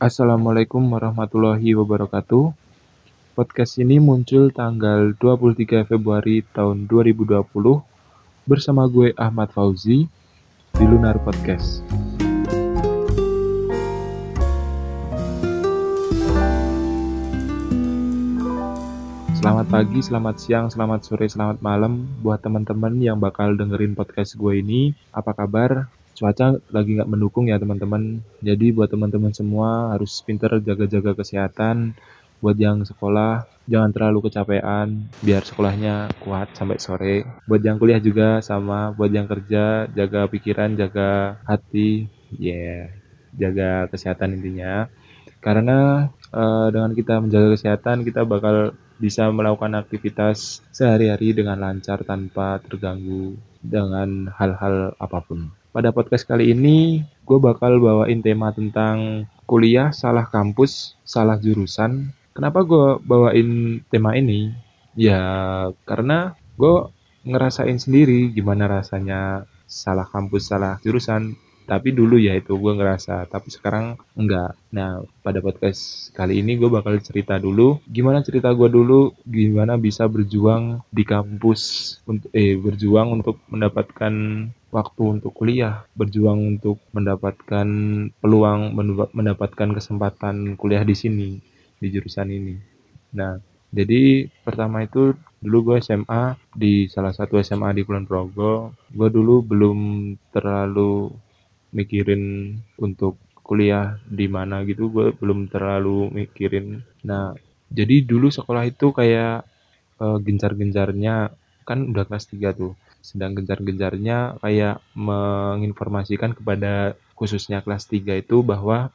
Assalamualaikum warahmatullahi wabarakatuh. Podcast ini muncul tanggal 23 Februari tahun 2020 bersama gue Ahmad Fauzi di Lunar Podcast. Selamat pagi, selamat siang, selamat sore, selamat malam buat teman-teman yang bakal dengerin podcast gue ini. Apa kabar? Cuaca lagi nggak mendukung ya teman-teman. Jadi buat teman-teman semua harus pinter jaga-jaga kesehatan. Buat yang sekolah, jangan terlalu kecapean biar sekolahnya kuat sampai sore. Buat yang kuliah juga sama. Buat yang kerja, jaga pikiran, jaga hati. Yeah, jaga kesehatan intinya. Karena uh, dengan kita menjaga kesehatan, kita bakal bisa melakukan aktivitas sehari-hari dengan lancar tanpa terganggu dengan hal-hal apa pun. Pada podcast kali ini, gue bakal bawain tema tentang kuliah salah kampus, salah jurusan. Kenapa gue bawain tema ini? Ya, karena gue ngerasain sendiri gimana rasanya salah kampus, salah jurusan tapi dulu ya itu gue ngerasa tapi sekarang enggak. Nah pada podcast kali ini gue bakal cerita dulu gimana cerita gue dulu gimana bisa berjuang di kampus untuk eh berjuang untuk mendapatkan waktu untuk kuliah berjuang untuk mendapatkan peluang mendapatkan kesempatan kuliah di sini di jurusan ini. Nah jadi pertama itu dulu gue SMA di salah satu SMA di Kulon Progo. Gue dulu belum terlalu mikirin untuk kuliah di mana gitu gue belum terlalu mikirin. Nah jadi dulu sekolah itu kayak uh, gencar-gencarnya kan udah kelas 3 tuh. Sedang gencar-gencarnya kayak menginformasikan kepada khususnya kelas 3 itu bahwa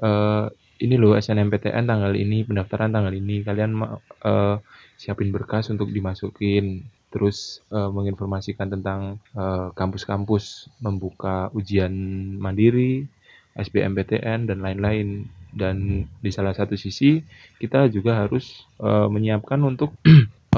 uh, ini loh SNMPTN tanggal ini pendaftaran tanggal ini kalian uh, siapin berkas untuk dimasukin terus uh, menginformasikan tentang eh, kampus-kampus uh, membuka ujian mandiri, SBMPTN dan lain-lain. Dan di salah satu sisi kita juga harus uh, menyiapkan untuk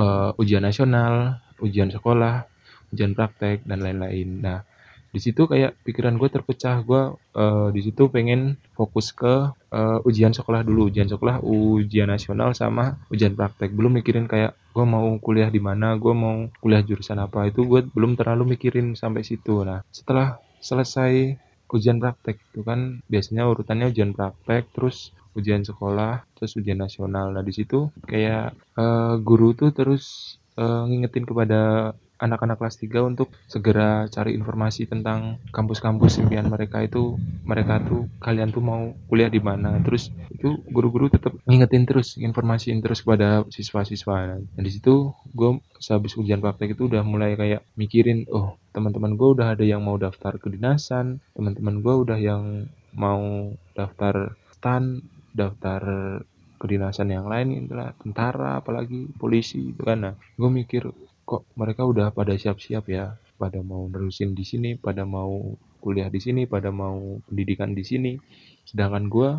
uh, ujian nasional, ujian sekolah, ujian praktek dan lain-lain. Nah, di situ kayak pikiran gue terpecah gue uh, di situ pengen fokus ke uh, ujian sekolah dulu. Ujian sekolah ujian nasional sama ujian praktek. Belum mikirin kayak gue mau kuliah di mana gue mau kuliah jurusan apa. Itu gue belum terlalu mikirin sampai situ. Nah setelah selesai ujian praktek itu kan biasanya urutannya ujian praktek terus ujian sekolah terus ujian nasional. Nah di situ kayak uh, guru tuh terus uh, ngingetin kepada anak-anak kelas 3 untuk segera cari informasi tentang kampus-kampus impian mereka itu mereka tuh kalian tuh mau kuliah di mana. Terus itu guru-guru tetap ngingetin terus informasiin terus kepada siswa-siswa. Dan di situ gue sehabis ujian praktek itu udah mulai kayak mikirin oh teman-teman gue udah ada yang mau daftar kedinasan teman-teman gue udah yang mau daftar stan daftar kedinasan yang lain itulah tentara apalagi polisi itu kan. Nah gue mikir kok mereka udah pada siap-siap ya? Pada mau nerusin di sini pada mau kuliah di sini pada mau pendidikan di sini. Sedangkan gue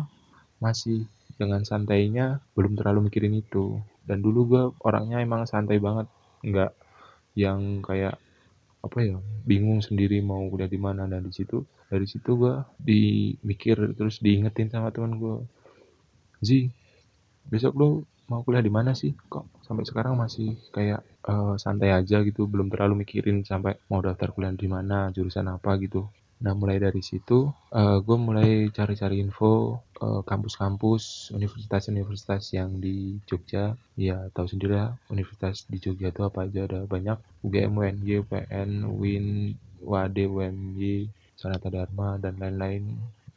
masih dengan santainya belum terlalu mikirin itu. Dan dulu gue orangnya emang santai banget. Nggak yang kayak apa ya bingung sendiri mau kuliah di mana. Dan di situ dari situ gue dimikir terus diingetin sama teman gue Zi besok lo mau kuliah di mana sih? Kok sampai sekarang masih kayak uh, santai aja gitu belum terlalu mikirin sampai mau daftar kuliah di mana jurusan apa gitu. Nah mulai dari situ uh, eh, gue mulai cari-cari info uh, kampus-kampus universitas-universitas yang di Jogja. Ya tahu sendiri ya universitas di Jogja itu apa aja ada banyak. UGM, UNY, UPN, UIN, WAD, UMY, Sanata Dharma dan lain-lain.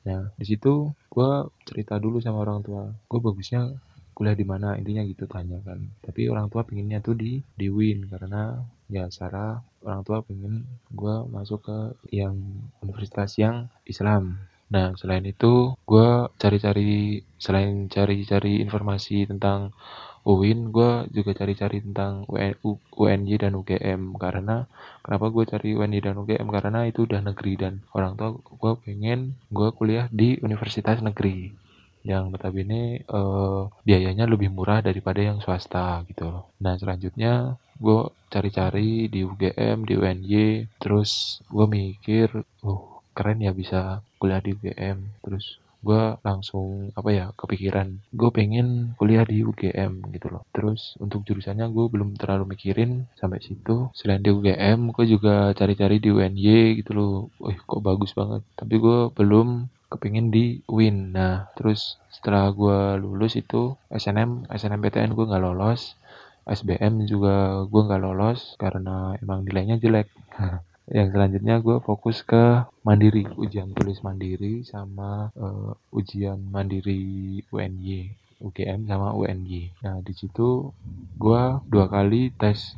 Nah di situ gue cerita dulu sama orang tua. Gue bagusnya kuliah di mana intinya gitu tanya kan. Tapi orang tua pinginnya tuh di di Win karena ya secara orang tua pengen gue masuk ke yang universitas yang Islam. Nah selain itu gue cari-cari selain cari-cari informasi tentang UIN gue juga cari-cari tentang UNY dan UGM karena kenapa gue cari UNY dan UGM karena itu udah negeri dan orang tua gue pengen gue kuliah di universitas negeri yang notabene uh, biayanya lebih murah daripada yang swasta gitu Nah selanjutnya gue cari-cari di UGM, di UNY, terus gue mikir, oh keren ya bisa kuliah di UGM, terus gue langsung apa ya kepikiran gue pengen kuliah di UGM gitu loh. Terus untuk jurusannya gue belum terlalu mikirin sampai situ. Selain di UGM gue juga cari-cari di UNY gitu loh. Wih kok bagus banget. Tapi gue belum kepingin di UIN nah terus setelah gue lulus itu SNM SNMPTN gue nggak lolos. SBM juga gue nggak lolos karena emang nilainya jelek. Yang selanjutnya gue fokus ke mandiri ujian tulis mandiri sama uh, ujian mandiri UNY UGM sama UNY nah di situ gue dua kali tes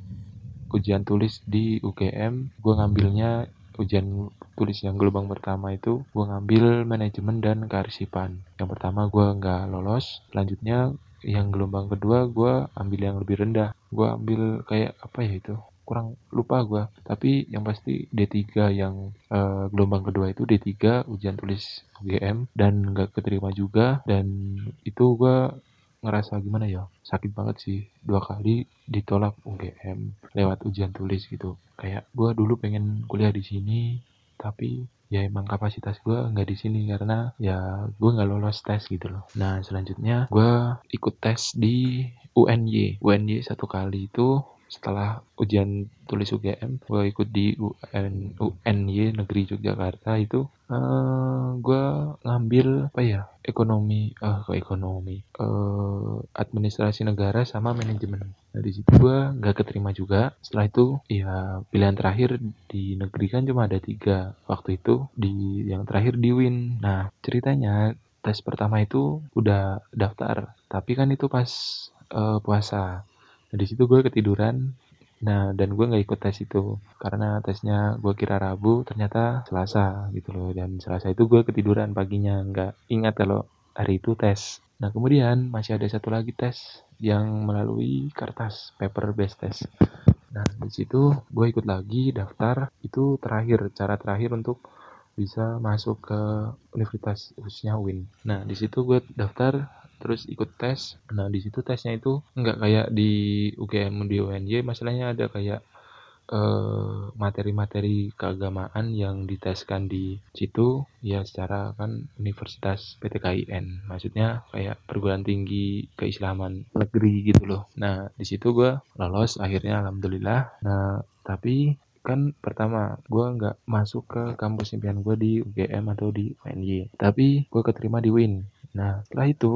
ujian tulis di UGM gue ngambilnya ujian tulis yang gelombang pertama itu gue ngambil manajemen dan kearsipan. Yang pertama gue nggak lolos selanjutnya yang gelombang kedua gue ambil yang lebih rendah. Gue ambil kayak apa ya itu kurang lupa gue tapi yang pasti D3 yang uh, gelombang kedua itu D3 ujian tulis UGM dan nggak keterima juga. Dan itu gue ngerasa gimana ya sakit banget sih. Dua kali ditolak UGM lewat ujian tulis gitu. Kayak gue dulu pengen kuliah di sini tapi ya emang kapasitas gue nggak di sini karena ya gue nggak lolos tes gitu loh. Nah selanjutnya gue ikut tes di UNY UNY satu kali itu setelah ujian tulis UGM gue ikut di UN UNY negeri Yogyakarta itu uh, gue ngambil apa ya ekonomi uh, ke ekonomi uh, administrasi negara sama manajemen. Nah di situ gue nggak keterima juga. Setelah itu ya pilihan terakhir di negeri kan cuma ada tiga. Waktu itu di yang terakhir di Win. Nah ceritanya tes pertama itu udah daftar. Tapi kan itu pas uh, puasa di situ gue ketiduran. Nah, dan gue nggak ikut tes itu karena tesnya gue kira Rabu, ternyata Selasa gitu loh. Dan Selasa itu gue ketiduran paginya, nggak ingat kalau hari itu tes. Nah, kemudian masih ada satu lagi tes yang melalui kertas paper based test. Nah, di situ gue ikut lagi daftar. Itu terakhir, cara terakhir untuk bisa masuk ke universitas khususnya UIN. Nah, di situ gue daftar terus ikut tes. Nah di situ tesnya itu nggak kayak di UGM di UNJ masalahnya ada kayak materi materi-materi keagamaan yang diteskan di situ. Ya secara kan universitas PTKIN maksudnya kayak perguruan tinggi keislaman negeri gitu loh. Nah di situ gue lolos akhirnya alhamdulillah. Nah tapi kan pertama gue nggak masuk ke kampus impian gue di UGM atau di UNY tapi gue keterima di WIN nah setelah itu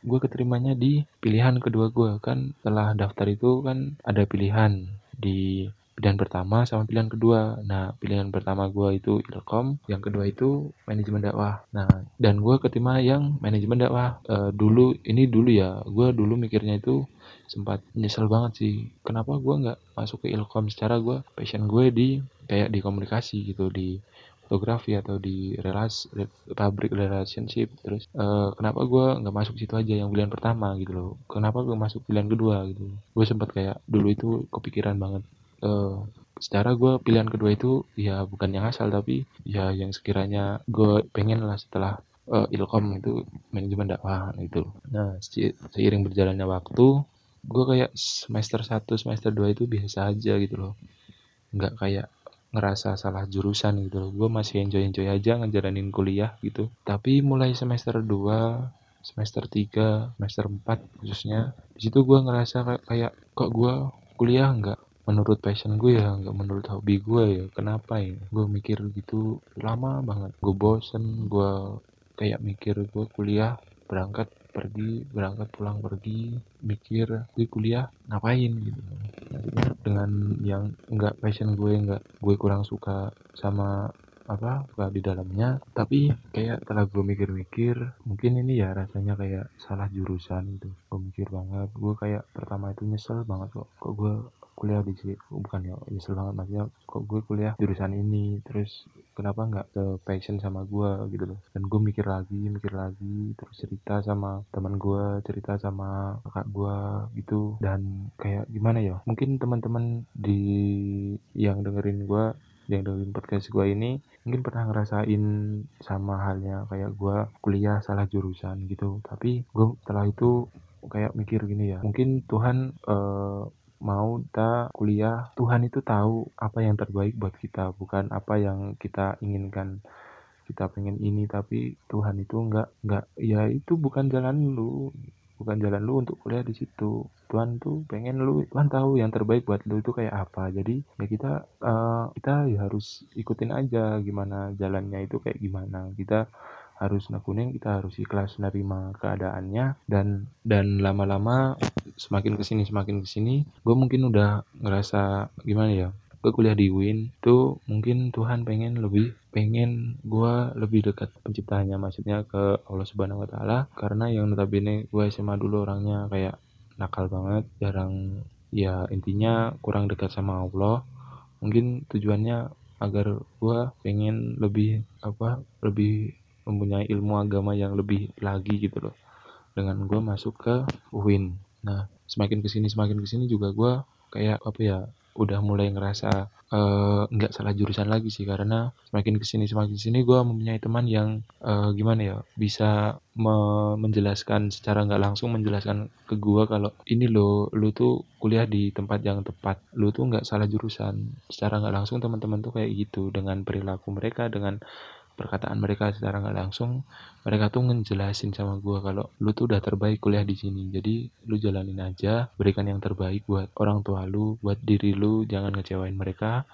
gue keterimanya di pilihan kedua gue kan setelah daftar itu kan ada pilihan di pilihan pertama sama pilihan kedua. Nah pilihan pertama gue itu ilkom yang kedua itu manajemen dakwah. Nah dan gue keterima yang manajemen dakwah. E, dulu ini dulu ya gue dulu mikirnya itu sempat nyesel banget sih. Kenapa gue nggak masuk ke ilkom? Secara gue passion gue di kayak di komunikasi gitu di fotografi atau di relasi public relationship terus uh, kenapa gue nggak masuk situ aja yang pilihan pertama gitu loh. Kenapa gue masuk pilihan kedua gitu? Gue sempat kayak dulu itu kepikiran banget uh, secara gue pilihan kedua itu ya bukan yang asal tapi ya yang sekiranya gue pengen lah setelah uh, ilkom itu manajemen dakwah gitu nah seiring berjalannya waktu gue kayak semester 1 semester 2 itu biasa aja gitu loh. Nggak kayak ngerasa salah jurusan gitu loh. Gue masih enjoy-enjoy aja ngejalanin kuliah gitu. Tapi mulai semester 2, semester 3, semester 4 khususnya, di situ gue ngerasa kayak kok gue kuliah nggak menurut passion gue ya, nggak menurut hobi gue ya. Kenapa ya? Gue mikir gitu lama banget. Gue bosen, gue kayak mikir gue kuliah berangkat pergi berangkat pulang pergi mikir gue kuliah ngapain? Gitu. Dengan yang enggak passion gue enggak gue kurang suka sama apa suka di dalamnya. Tapi kayak setelah gue mikir-mikir mungkin ini ya rasanya kayak salah jurusan gitu. Gue mikir banget gue kayak pertama itu nyesel banget kok. Kok gue kuliah di sini. Bukan ya nyesel banget. Maksudnya kok gue kuliah jurusan ini terus kenapa nggak ke passion sama gue gitu loh. Dan gue mikir lagi mikir lagi terus cerita sama teman gue cerita sama kakak gue gitu. Dan kayak gimana ya mungkin teman-teman di yang dengerin gue yang dengerin podcast gue ini mungkin pernah ngerasain sama halnya kayak gue kuliah salah jurusan gitu. Tapi gue setelah itu kayak mikir gini ya mungkin Tuhan uh, mau kita kuliah, Tuhan itu tahu apa yang terbaik buat kita, bukan apa yang kita inginkan. kita pengen ini tapi Tuhan itu nggak nggak ya itu bukan jalan lu bukan jalan lu untuk kuliah di situ. Tuhan tuh pengen lu Tuhan tahu yang terbaik buat lu itu kayak apa. Jadi ya kita uh, kita ya harus ikutin aja gimana jalannya itu kayak gimana. Kita harus nekunin kita harus ikhlas nerima keadaannya dan dan lama-lama semakin ke sini semakin ke sini gue mungkin udah ngerasa gimana ya gue kuliah di UIN itu mungkin Tuhan pengen lebih pengen gue lebih dekat penciptanya maksudnya ke Allah Subhanahu Wa Taala. Karena yang notabene gue SMA dulu orangnya kayak nakal banget jarang ya intinya kurang dekat sama Allah. Mungkin tujuannya agar gue pengen lebih apa lebih mempunyai ilmu agama yang lebih lagi gitu loh. Dengan gue masuk ke UIN. Nah semakin ke sini semakin ke sini juga gue kayak apa ya udah mulai ngerasa uh, nggak salah jurusan lagi sih. Karena semakin ke sini semakin ke sini gue mempunyai teman yang uh, gimana ya bisa me menjelaskan secara nggak langsung menjelaskan ke gue kalau ini lo lu tuh kuliah di tempat yang tepat. Lu tuh nggak salah jurusan. Secara nggak langsung teman-teman tuh kayak gitu. Dengan perilaku mereka dengan perkataan mereka secara nggak langsung mereka tuh ngejelasin sama gue kalau lu tuh udah terbaik kuliah di sini. Jadi lu jalanin aja berikan yang terbaik buat orang tua lu buat diri lu jangan ngecewain mereka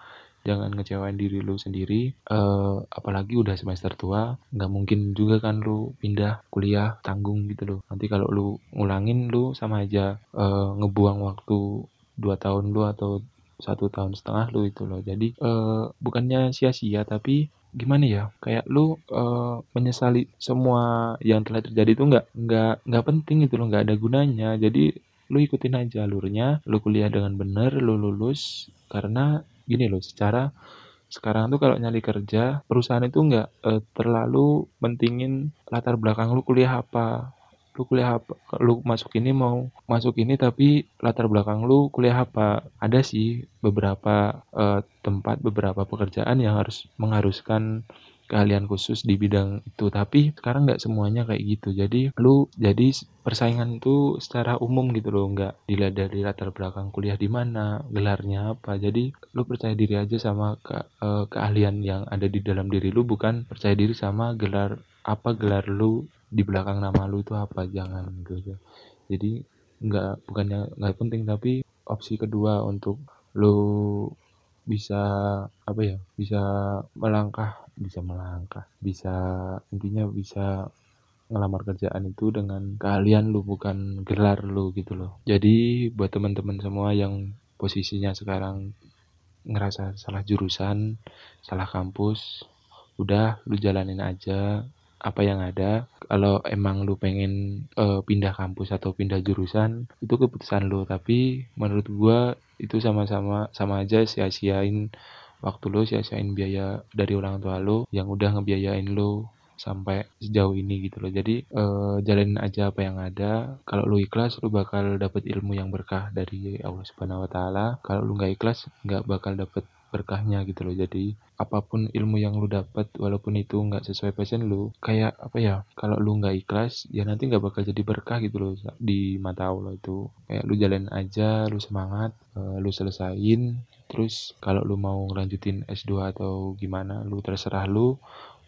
jangan ngecewain diri lu sendiri. Uh, apalagi udah semester tua nggak mungkin juga kan lu pindah kuliah tanggung gitu loh. Nanti kalau lu ngulangin lu sama aja uh, ngebuang waktu dua tahun lu atau satu tahun setengah lu itu loh. Jadi uh, bukannya sia-sia tapi gimana ya? Kayak lu uh, menyesali semua yang telah terjadi itu nggak nggak nggak penting itu loh nggak ada gunanya. Jadi lu ikutin aja alurnya lu kuliah dengan benar lu lulus. Karena gini loh secara sekarang tuh kalau nyari kerja perusahaan itu nggak uh, terlalu mentingin latar belakang lu kuliah apa lu kuliah apa? Lu masuk ini mau masuk ini tapi latar belakang lu kuliah apa? Ada sih beberapa uh, tempat beberapa pekerjaan yang harus mengharuskan keahlian khusus di bidang itu. Tapi sekarang nggak semuanya kayak gitu. Jadi lu jadi persaingan itu secara umum gitu loh. Nggak dilihat dari latar belakang kuliah di mana gelarnya apa. Jadi lu percaya diri aja sama ke, uh, keahlian yang ada di dalam diri lu. Bukan percaya diri sama gelar apa gelar lu di belakang nama lu itu apa jangan gitu jadi nggak bukannya nggak penting tapi opsi kedua untuk lu bisa apa ya bisa melangkah bisa melangkah bisa intinya bisa ngelamar kerjaan itu dengan keahlian lu bukan gelar lu gitu loh. Jadi buat teman-teman semua yang posisinya sekarang ngerasa salah jurusan salah kampus udah lu jalanin aja apa yang ada. Kalau emang lu pengen uh, pindah kampus atau pindah jurusan itu keputusan lu. Tapi menurut gua itu sama-sama sama aja sia-siain waktu lu sia-siain biaya dari orang tua lu yang udah ngebiayain lu sampai sejauh ini gitu loh. Jadi uh, jalanin aja apa yang ada. Kalau lu ikhlas lu bakal dapet ilmu yang berkah dari Allah Subhanahu Wa Taala. Kalau lu nggak ikhlas nggak bakal dapet berkahnya gitu loh. Jadi apa pun ilmu yang lu dapat walaupun itu nggak sesuai passion lu kayak apa ya kalau lu nggak ikhlas ya nanti nggak bakal jadi berkah gitu loh di mata Allah itu. Kayak lu jalan aja lu semangat uh, lu selesain terus kalau lu mau lanjutin S2 atau gimana lu terserah lu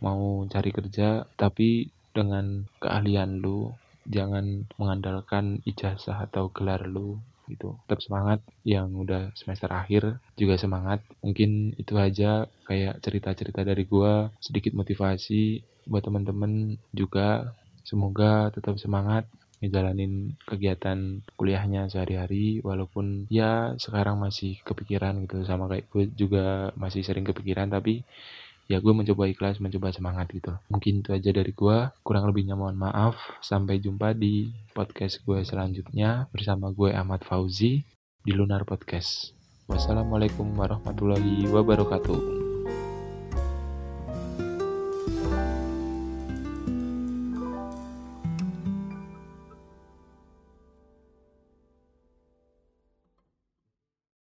mau cari kerja tapi dengan keahlian lu jangan mengandalkan ijazah atau gelar lu gitu. Tetap semangat yang udah semester akhir juga semangat. Mungkin itu aja kayak cerita-cerita dari gua sedikit motivasi buat teman-teman juga. Semoga tetap semangat ngejalanin kegiatan kuliahnya sehari-hari walaupun ya sekarang masih kepikiran gitu. Sama kayak gue juga masih sering kepikiran tapi ya gue mencoba ikhlas mencoba semangat gitu. Mungkin itu aja dari gue kurang lebihnya mohon maaf. Sampai jumpa di podcast gue selanjutnya bersama gue Ahmad Fauzi di Lunar Podcast. Wassalamualaikum warahmatullahi wabarakatuh